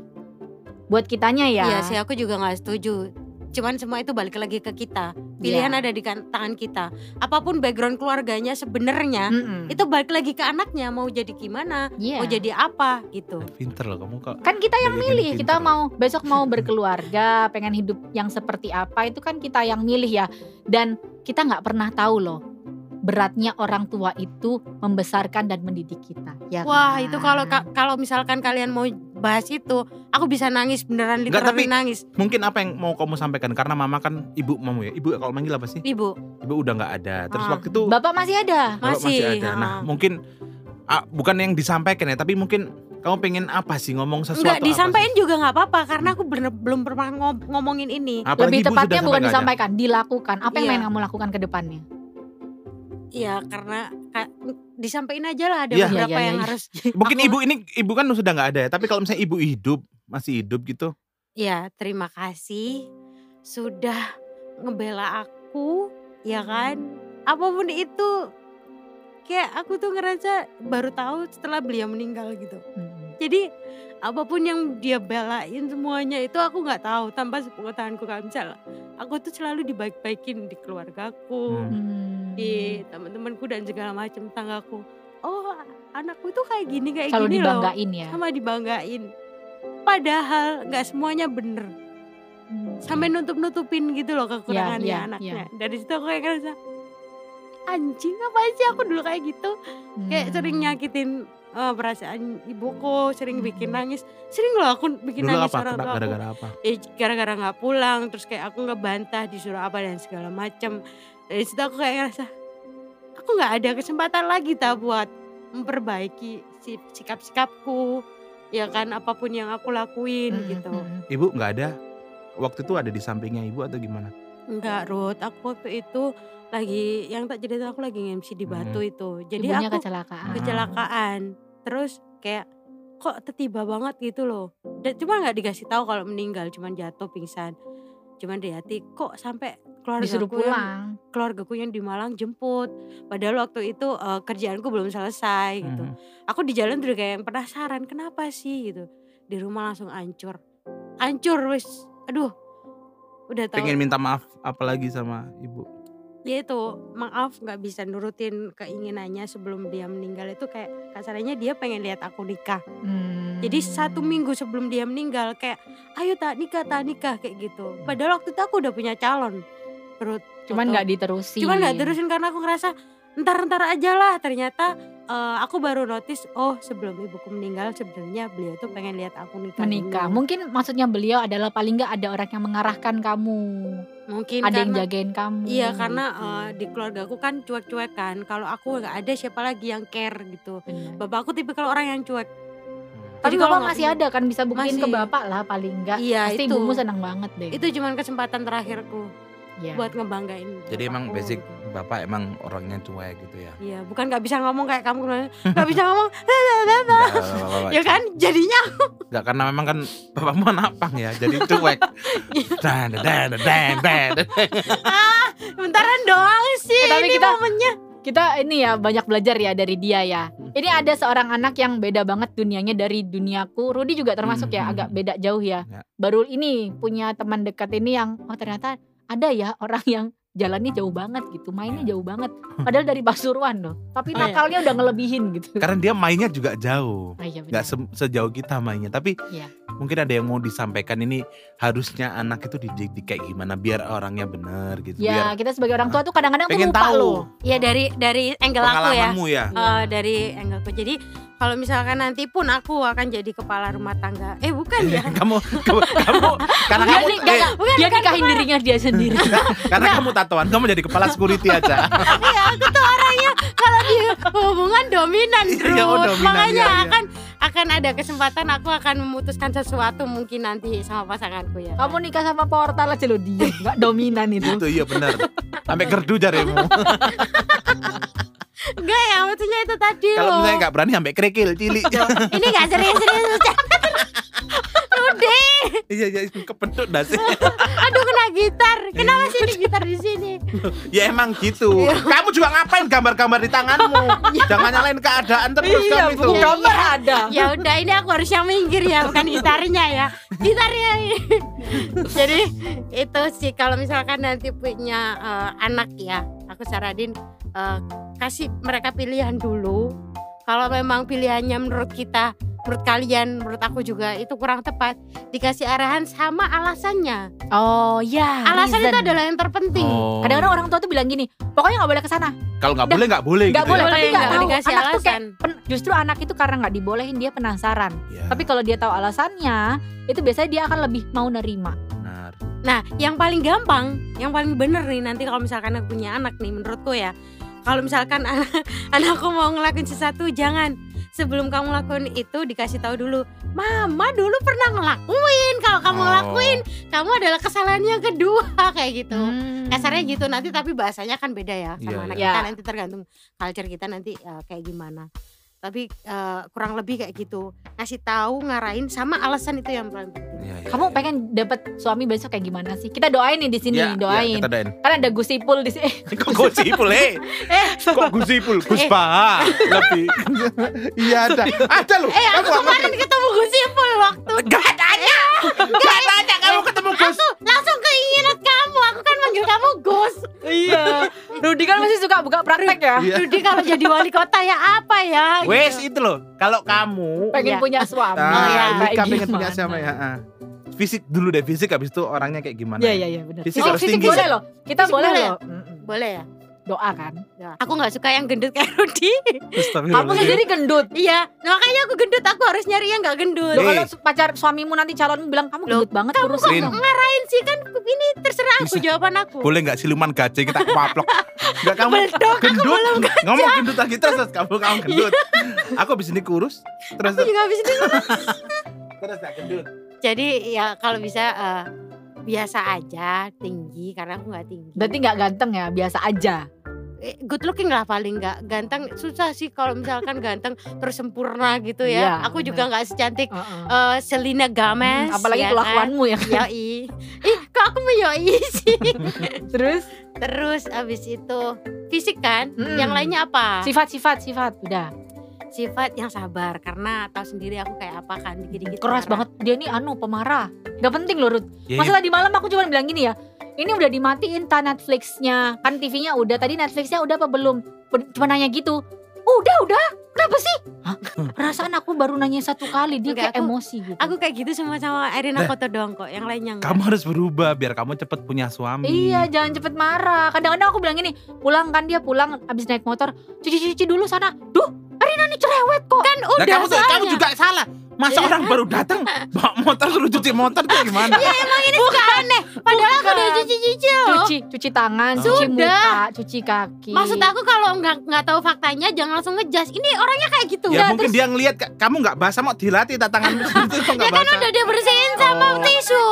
Buat kitanya ya. Iya sih aku juga nggak setuju cuman semua itu balik lagi ke kita pilihan Iya. ada di kan- tangan kita apa pun background keluarganya sebenarnya Mm-mm. itu balik lagi ke anaknya mau jadi gimana Iya. mau jadi apa gitu Pinter loh kamu kok. kan kita yang milih pinter. kita mau besok mau berkeluarga pengen hidup yang seperti apa itu kan kita yang milih ya dan kita nggak pernah tahu loh beratnya orang tua itu membesarkan dan mendidik kita ya wah kan? itu kalau ka- kalau misalkan kalian mau bahas itu aku bisa nangis beneran Enggak, literally tapi- nangis Mungkin apa yang mau kamu sampaikan karena mama kan ibu mamu ya. Ibu kalau manggil apa sih? ibu Ibu udah nggak ada. Terus Ah. waktu itu bapak masih ada Bapak masih, Masih, ada. Nah, ah. mungkin ah, bukan yang disampaikan ya, tapi mungkin kamu pengen apa sih ngomong sesuatu Enggak apa disampaikan sih? juga nggak apa-apa karena aku bener, belum pernah ngom- ngomongin ini. Apalagi lebih tepatnya bukan ada. disampaikan dilakukan apa yang Iya. pengen kamu lakukan ke depannya Iya karena ka- disampaikan aja lah ada Iya. beberapa Iya, iya, yang iya. harus. Mungkin Aku- ibu ini ibu kan sudah nggak ada ya, tapi kalau misalnya ibu hidup masih hidup gitu, Ya terima kasih sudah ngebela aku, ya kan. Apa pun itu, kayak aku tuh ngerasa baru tahu setelah beliau meninggal gitu. Hmm. Jadi apa pun yang dia belain semuanya itu aku nggak tahu tanpa sepengetahuanku kan misalnya aku tuh selalu dibaik-baikin di keluargaku. Hmm. Hmm. di teman-temanku dan segala macam tanggaku oh anakku tuh kayak gini kayak selalu gini loh dibanggain ya sama dibanggain padahal nggak semuanya bener sampai nutup nutupin gitu loh kekurangannya ya, anaknya dari situ aku kayak ngerasa anjing apa sih aku dulu kayak gitu kayak Hmm. sering nyakitin eh, perasaan ibuku sering bikin nangis sering loh aku bikin dulu nangis apa? orang tua aku gara-gara apa? eh gara-gara nggak pulang terus kayak aku ngebantah disuruh apa dan segala macem dari situ aku kayak ngerasa aku nggak ada kesempatan lagi tak buat memperbaiki si sikap-sikapku ya kan apa pun yang aku lakuin Hmm, gitu hmm, hmm. Ibu nggak ada? Waktu itu ada di sampingnya ibu atau gimana? enggak Ruth aku waktu itu lagi yang tak cerita aku lagi MC di Batu Hmm. itu jadi ibunya aku kecelakaan kecelakaan terus kayak kok tiba banget? Gitu loh. Dan cuma nggak dikasih tahu kalau meninggal cuman jatuh pingsan. Cuman di hati kok sampai disuruh keluargaku yang pulang? keluargaku yang di Malang jemput? Padahal waktu itu eh, kerjaanku belum selesai gitu. Mhm. aku di jalan tuh kayak penasaran kenapa sih? Gitu. Di rumah langsung hancur. Hancur wis. Aduh. Udah tahu. Pengen minta maaf apalagi sama ibu. Ya itu maaf nggak bisa nurutin keinginannya sebelum dia meninggal. Itu kayak kasarnya dia pengen lihat aku nikah. Hmm. jadi satu minggu sebelum dia meninggal kayak ayo tak nikah tak nikah kayak gitu. Padahal waktu itu aku udah punya calon. Ruth cuman nggak diterusin. Cuman nggak terusin karena aku ngerasa ntar-ntar aja lah ternyata eh, aku baru notice oh sebelum ibuku meninggal sebenarnya beliau tuh pengen lihat aku nikah menikah dulu. mungkin maksudnya beliau adalah paling nggak ada orang yang mengarahkan kamu mungkin ada yang karena jagain kamu iya karena gitu. eh, di keluarga aku kan cuek-cuek kan kalau aku nggak ada siapa lagi yang care gitu Bener. bapakku tipikal orang yang cuek Tapi kalau bapak masih ada kan bisa buktiin ke bapak lah paling enggak. Iya, Pasti itu. ibumu senang banget deh. Itu cuman kesempatan terakhirku Iya. buat ngebanggain. Jadi emang bapakku. basic bapak emang orangnya cuek gitu ya. Iya, bukan nggak bisa ngomong kayak kamu kemarin. nggak bisa ngomong. Ya kan? Jadinya enggak karena memang kan bapakmu anak pang ya, jadi cuek. Dan dan dan dan. bentaran doang sih. Eh, tapi ini kita- momennya. Kita ini ya banyak belajar ya dari dia ya. Hmm. Ini ada seorang anak yang beda banget dunianya dari duniaku. Rudi juga termasuk ya Hmm. agak beda jauh ya. Ya. Baru ini punya teman dekat ini yang oh ternyata ada ya orang yang jalannya jauh banget gitu, mainnya jauh banget. Padahal dari Pasuruan loh. Tapi Oh, iya. nakalnya udah ngelebihin gitu. Karena dia mainnya juga jauh. Ah, iya benar. Nggak se- sejauh kita mainnya, tapi Iya. mungkin ada yang mau disampaikan ini harusnya anak itu dididik kayak gimana biar orangnya bener gitu. Ya, biar kita sebagai orang tua tuh kadang-kadang tuh lupa tahu loh. Ya dari dari angle aku ya. ya. Eh, dari angle aku. Jadi kalau misalkan nanti pun aku akan jadi kepala rumah tangga. Eh bukan ya. kamu, kamu, kamu, karena Dia, kamu, nih, enggak, eh, enggak, dia nikahin dirinya dia sendiri. karena kamu tatoan, kamu jadi kepala security aja. Iya, aku tuh orangnya kalau di hubungan dominan, Iya, Bro. iya, oh, dominan, Makanya iya, iya. akan akan ada kesempatan aku akan memutuskan sesuatu mungkin nanti sama pasanganku ya. Kamu nikah sama portal aja lo dia, enggak dominan itu. itu iya benar. Sampai kerdu jarimu. Enggak ya, maksudnya itu tadi Kalau misalnya nggak berani sampai kerikil, cili. Ini gak serius-serius. Rudy, Iya iya kepedut dah sih. aduh kena gitar. Kenapa sih ini gitar di sini? Ya emang gitu. Kamu juga ngapain gambar-gambar di tanganmu? Jangan nyalain keadaan terus Iya, kamu itu. gambar ada. Ya udah ini aku harus yang minggir ya, bukan gitarnya ya. Gitarnya ini. Jadi itu sih kalau misalkan nanti punya eh, anak ya, aku saranin eh, kasih mereka pilihan dulu. Kalau memang pilihannya menurut kita, menurut kalian, menurut aku juga itu kurang tepat, dikasih arahan sama alasannya. Oh ya. Alasan itu reason. adalah yang terpenting. Oh. Kadang-kadang orang tua tuh bilang gini, pokoknya nggak boleh ke sana. Kalau nggak boleh nggak boleh Nggak gitu boleh, ya. tapi Boleh, nggak tahu. dikasih Anak tuh kayak alasan. pen- justru anak itu karena nggak dibolehin dia penasaran. Iya, Tapi kalau dia tahu alasannya, itu biasanya dia akan lebih mau nerima. benar. Nah, yang paling gampang, yang paling bener nih nanti kalau misalkan aku punya anak nih menurutku ya. Kalau misalkan anak, anakku mau ngelakuin sesuatu jangan sebelum kamu lakuin itu dikasih tahu dulu. Mama dulu pernah ngelakuin. Kalau kamu Oh. ngelakuin, kamu adalah kesalahan yang kedua kayak gitu. Hmm. Kasarnya gitu nanti tapi bahasanya kan beda ya sama Iya, anak iya. kita nanti tergantung culture kita nanti eh, kayak gimana. Tapi eh, kurang lebih kayak gitu. Ngasih tahu, ngarahin sama alasan itu yang paling penting. Iya, iya, Kamu iya. pengen dapat suami besok kayak gimana sih? Kita doain nih di sini, iya, doain. kita doain. Kan ada gusipul di sini. Kok gusipul eh? Kok gusipul? Gus Eh. Iya ada. Ada loh. Eh, aku kemarin ketemu Gus Ipul waktu Gak tanya. Gak tanya manggil kamu Gus. iya. Rudi kan masih suka buka praktek ya. Iya. Rudi kalau jadi wali kota ya apa ya? Wes itu loh. Kalau kamu Pengen Iya. punya suami. Nah, iya. nikah Kayak pengen punya gimana? siapa ya? ah. Fisik dulu deh, fisik habis itu orangnya kayak gimana? Iya iya iya benar. Fisik Oh, harus fisik tinggi. boleh loh. Kita Fisik boleh boleh loh. Mm-mm. Boleh ya? Doa kan. Ya. Aku nggak suka yang gendut kayak Rudi. Kamu sendiri gendut. Iya, makanya aku gendut. Aku harus nyari yang nggak gendut. Loh, kalau pacar suamimu nanti calonmu bilang kamu Loh, gendut banget Kamu kurus kok dong. ngarahin sih kan? Ini terserah aku Bisa. jawaban aku. Boleh nggak siluman gajah kita paplok? Enggak kamu Beledok, aku gendut. belum Ngomong gendut lagi terus terus kamu kamu gendut. Aku habis ini kurus. Terus Aku juga habis itu. terus nggak gendut. Jadi ya kalau bisa eh, biasa aja tinggi karena aku nggak tinggi. Berarti nggak ganteng ya, biasa aja. Eh, good looking lah paling nggak ganteng susah sih kalau misalkan ganteng terus sempurna gitu ya. Iya, aku juga nggak secantik Heeh. eh, Selena Gomez. Hmm, apalagi ya kelakuanmu ya. Kan? Yoi. Ih, kok aku mau yoi sih? Terus Terus abis itu fisik kan? Mm. Yang lainnya apa? sifat-sifat sifat udah. Sifat yang sabar karena tahu sendiri aku kayak apa kan dikit-dikit Keras marah. banget dia nih anu pemarah. Gak penting loh Ruth. Ya, Masa tadi malam aku cuma bilang gini ya. Ini udah dimatiin ta Netflixnya Kan TV-nya udah Tadi Netflixnya udah apa belum Cuma nanya gitu Udah udah Kenapa sih Hah? Perasaan aku baru nanya satu kali Dia Enggak, kayak aku- emosi gitu Aku kayak gitu sama sama Erina Nah. Koto doang kok. Yang lainnya enggak. Kamu harus berubah biar kamu cepet punya suami. Iya jangan cepet marah Kadang-kadang aku bilang gini Pulang kan dia pulang Abis naik motor Cuci-cuci dulu sana Duh Arina nih cerewet kok Kan udah kamu, tuh- kamu juga salah. Masa orang baru datang bawa motor suruh cuci motor tuh gimana? Emang ini suka aneh. Padahal aku Bukan. udah cuci-cuci loh. Cuci, cuci tangan, cuci Sudah. muka, cuci kaki. Maksud aku kalau nggak nggak tahu faktanya jangan langsung ngejudge. Ini orangnya kayak gitu. Ya mungkin dia ngelihat ka- kamu nggak basah mau dilatih tak tanganmu itu kok Ya kan basah. udah dia bersihin sama Oh. tisu.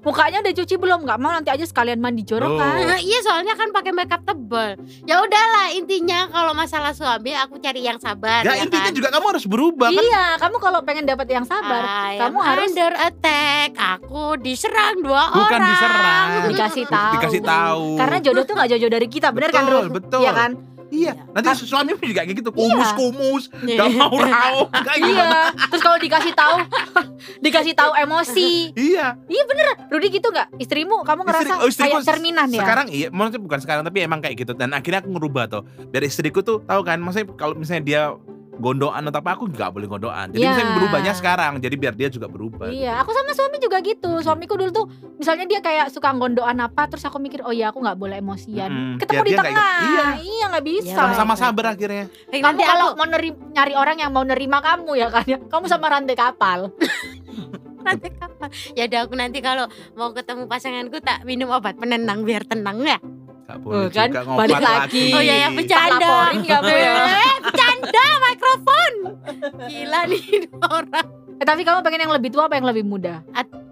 mukanya udah cuci belum? Nggak mau nanti aja sekalian mandi jorok Oh. kan? Nah, iya soalnya kan pakai makeup tebel. Ya udahlah intinya kalau masalah suami aku cari yang sabar Ya ya, intinya kan? juga kamu harus berubah kan. Iya, kamu kalau pengen dapat yang sabar, I kamu am harus under attack. Aku diserang dua Bukan orang. diserang. dikasih tahu. Dikasih tahu. Karena jodoh tuh nggak jauh-jauh dari kita, bener kan, Betul, Ruh? betul. Iya kan? Iya, nanti Kan- suami juga kayak gitu, kumus-kumus, Iya. gak mau rauk, kayak gimana? Iya. Terus kalau dikasih tahu, dikasih tahu emosi. Iya. Rudy gitu nggak? Istrimu, kamu ngerasa Istri- oh, istriku kayak cerminan ya? Sekarang iya, maksudnya bukan sekarang tapi emang kayak gitu dan akhirnya aku ngerubah tuh. Biar istriku tuh tahu kan, maksudnya kalau misalnya dia gondoan atau apa aku nggak boleh gondoan. Jadi Iya. misalnya berubahnya sekarang, jadi biar dia juga berubah. Iya, aku sama suami juga gitu. Suamiku dulu tuh, misalnya dia kayak suka gondoan apa, terus aku mikir, oh ya aku nggak boleh emosian. Mm-mm, Ketemu di tengah, ikut. Iya. iya nggak bisa. Iya, Sama-sama sabar akhirnya. Eh, Kamu nanti kalau aku mau nyari orang yang mau nerima kamu ya kan kamu sama rantai kapal. nanti kapan? Ya udah aku nanti kalau mau ketemu pasanganku tak minum obat penenang biar tenang ya. Gak boleh Oh, kan, juga balik ngobat lagi. Oh iya ya Tak bercanda. laporin bercanda mikrofon. Gila nih orang. Eh, tapi kamu pengen yang lebih tua apa yang lebih muda?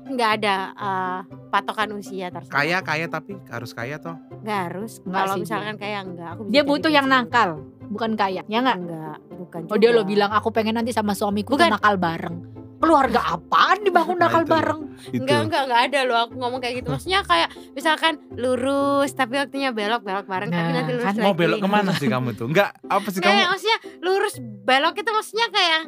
Nggak ada eh, patokan usia terserah. Kaya kaya tapi harus kaya toh. Nggak harus. Nggak Kalau misalkan kayak enggak, aku bisa Dia butuh yang gitu. nakal, bukan kaya. Ya nggak? Enggak, bukan Oh dia juga. lo bilang aku pengen nanti sama suamiku Bukan. nakal bareng. Keluarga apaan dibangun Nah, nakal itu. bareng? Itu. Enggak, enggak, enggak ada loh aku ngomong kayak gitu. Maksudnya kayak misalkan lurus tapi waktunya belok, belok bareng tapi Nah, nanti lurus kan lagi. Mau belok ke mana sih kamu tuh? Enggak, apa sih Kayak kamu? maksudnya lurus belok itu maksudnya kayak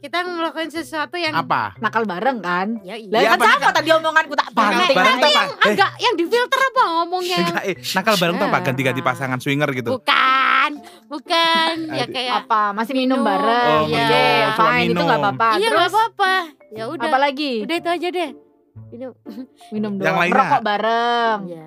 kita ngelakuin sesuatu yang Apa? Nakal bareng kan? ya iya. Lah Ya, kan sama nakal- tadi omonganku tak bareng Nanti tuh apa? Eh, Agak yang difilter apa ngomongnya? enggak, eh, nakal bareng tuh apa? Eh. Ganti-ganti pasangan swinger gitu. Bukan, bukan. ya kayak apa masih minum, Minum. bareng? Oh, Iya. Oke, cuma fine itu minum. nggak apa-apa. iya Terus nggak apa-apa. Ya udah. apa lagi? Udah itu aja deh. Minum Yang doang. lainnya? Merokok bareng. ya.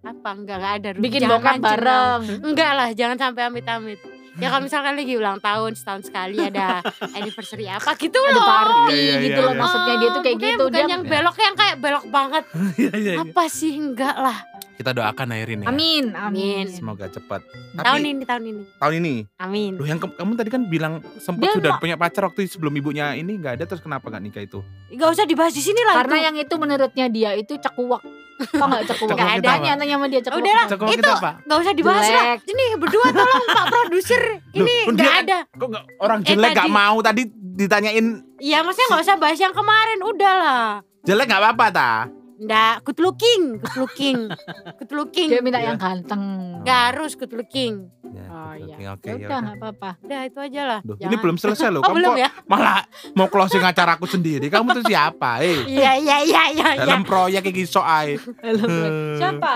Apa enggak enggak ada. Bikin bokap bareng. Enggak lah, jangan sampai amit-amit. Ya kalau misalkan lagi ulang tahun setahun sekali ada anniversary apa gitu Ada loh. party Iya, iya, gitu iya, loh iya. maksudnya dia tuh kayak Bukannya- gitu. Bukan Dia yang belok yang kayak belok banget. Iya, iya, iya. Apa sih enggak lah. Kita doakan Airin ya. Amin, amin. Semoga cepat. Tahun Tapi ini tahun ini. tahun ini. Amin. Loh yang ke- kamu tadi kan bilang sempat Dia sudah nggak- punya pacar waktu sebelum ibunya ini nggak ada terus kenapa nggak nikah itu? Enggak usah dibahas di sini lah. Karena itu. yang itu menurutnya dia itu cekuak. Kok? Cekuak Nggak kita ada apa? tanya sama dia cekuak. Udah lah, Cekok itu apa? enggak usah dibahas lah. Jelek. Ini berdua tolong Pak produser. Ini Loh, enggak dia- ada. Kok nggak orang Eh, jelek nggak tadi- mau tadi ditanyain Iya, maksudnya enggak usah bahas yang kemarin, udah lah. jelek nggak apa-apa ta? Enggak, good looking, good looking. good looking. Dia minta Iya. yang ganteng. Enggak harus good looking. Ya, Oh iya. oke, Ya ya udah nggak apa-apa. Udah itu aja lah. Duh, ini belum selesai loh. Oh, Kamu belum kok ya? malah mau closing acaraku sendiri. Kamu tuh siapa? Eh, Iya, iya, iya, iya, iya. dalam proyek iki sok ae. Halo, Siapa?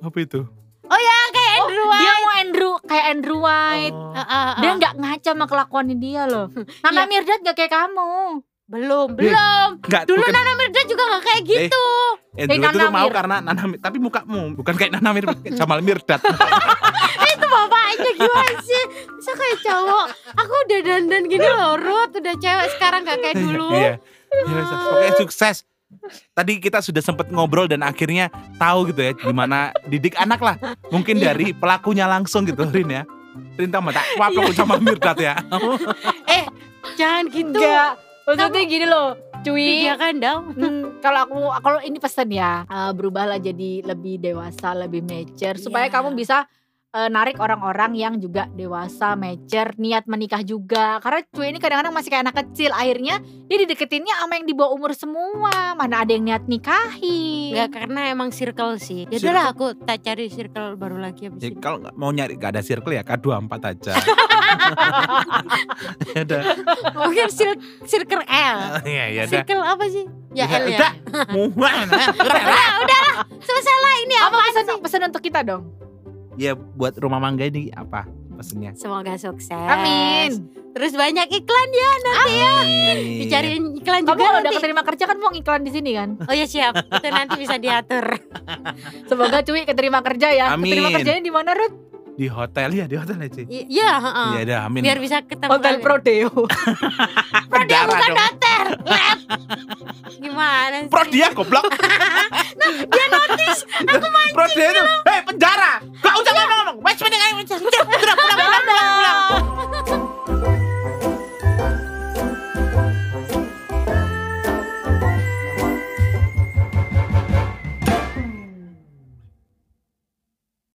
Apa itu? Kayak Andrew Oh, Dia mau Andrew kayak Andrew White. Oh. Ah, ah, Dia ah. nggak ngaca sama kelakuannya dia loh. Nana Iya. Mirdad nggak kayak kamu. Belum, Eh, belum. Enggak, Dulu bukan Nana Mirdad juga gak kayak gitu. Andrew Eh, itu tuh Nana mau Mir. karena Nana tapi mukamu bukan kayak Nana Mir, kayak Jamal Mirdad. itu bapaknya gimana sih? Bisa kayak cowok. Aku udah dandan gini loh, Ruth. Udah cewek sekarang gak kayak dulu. Iya. Iya, Pokoknya sukses. Tadi kita sudah sempat ngobrol dan akhirnya tahu gitu ya gimana didik anak lah. Mungkin Iya. dari pelakunya langsung gitu Rin ya. Rin tahu tak wah pelaku sama Mirdad ya. Jangan gitu. Enggak. Maksudnya gini loh, cuy. Iya kan dong. Hmm, kalau aku kalau ini pesan ya eh, berubahlah jadi lebih dewasa, lebih mature supaya Iya. kamu bisa eh, narik orang-orang yang juga dewasa, mature, niat menikah juga. Karena cuy ini kadang-kadang masih kayak anak kecil, akhirnya dia dideketinnya sama yang di bawah umur semua. Mana ada yang niat nikahi. Enggak karena emang circle sih. Ya udahlah aku tak cari circle baru lagi habis Ya, ini. kalau nggak mau nyari gak ada circle ya K24 aja. ya udah. Mungkin cir- circle L. Iya ya udah. Circle apa sih? Ya Ya L ya. udah. Muan. Udah, udahlah. Selesai lah ini Apa apa pesan, sih? pesan untuk kita dong? Ya buat rumah mangga ini apa pesennya? Semoga sukses. Amin. Terus banyak iklan ya nanti ya. Amin. Dicariin iklan Kamu juga kalau udah keterima kerja kan mau iklan di sini kan? Oh ya siap. Itu nanti bisa diatur. Semoga cuy keterima kerja ya. Amin. Keterima kerjanya di mana Ruth? di hotel ya di hotel aja. Iya iya heeh. Iya amin. Biar bisa ketemu hotel Prodeo. Prodeo bukan hotel lab. Gimana sih? Prodeo goblok. Nah dia notice aku mancing Prodeo itu hei eh, penjara. Gak usah iya. ngomong-ngomong. Wes mending ayo pulang pulang pulang pulang.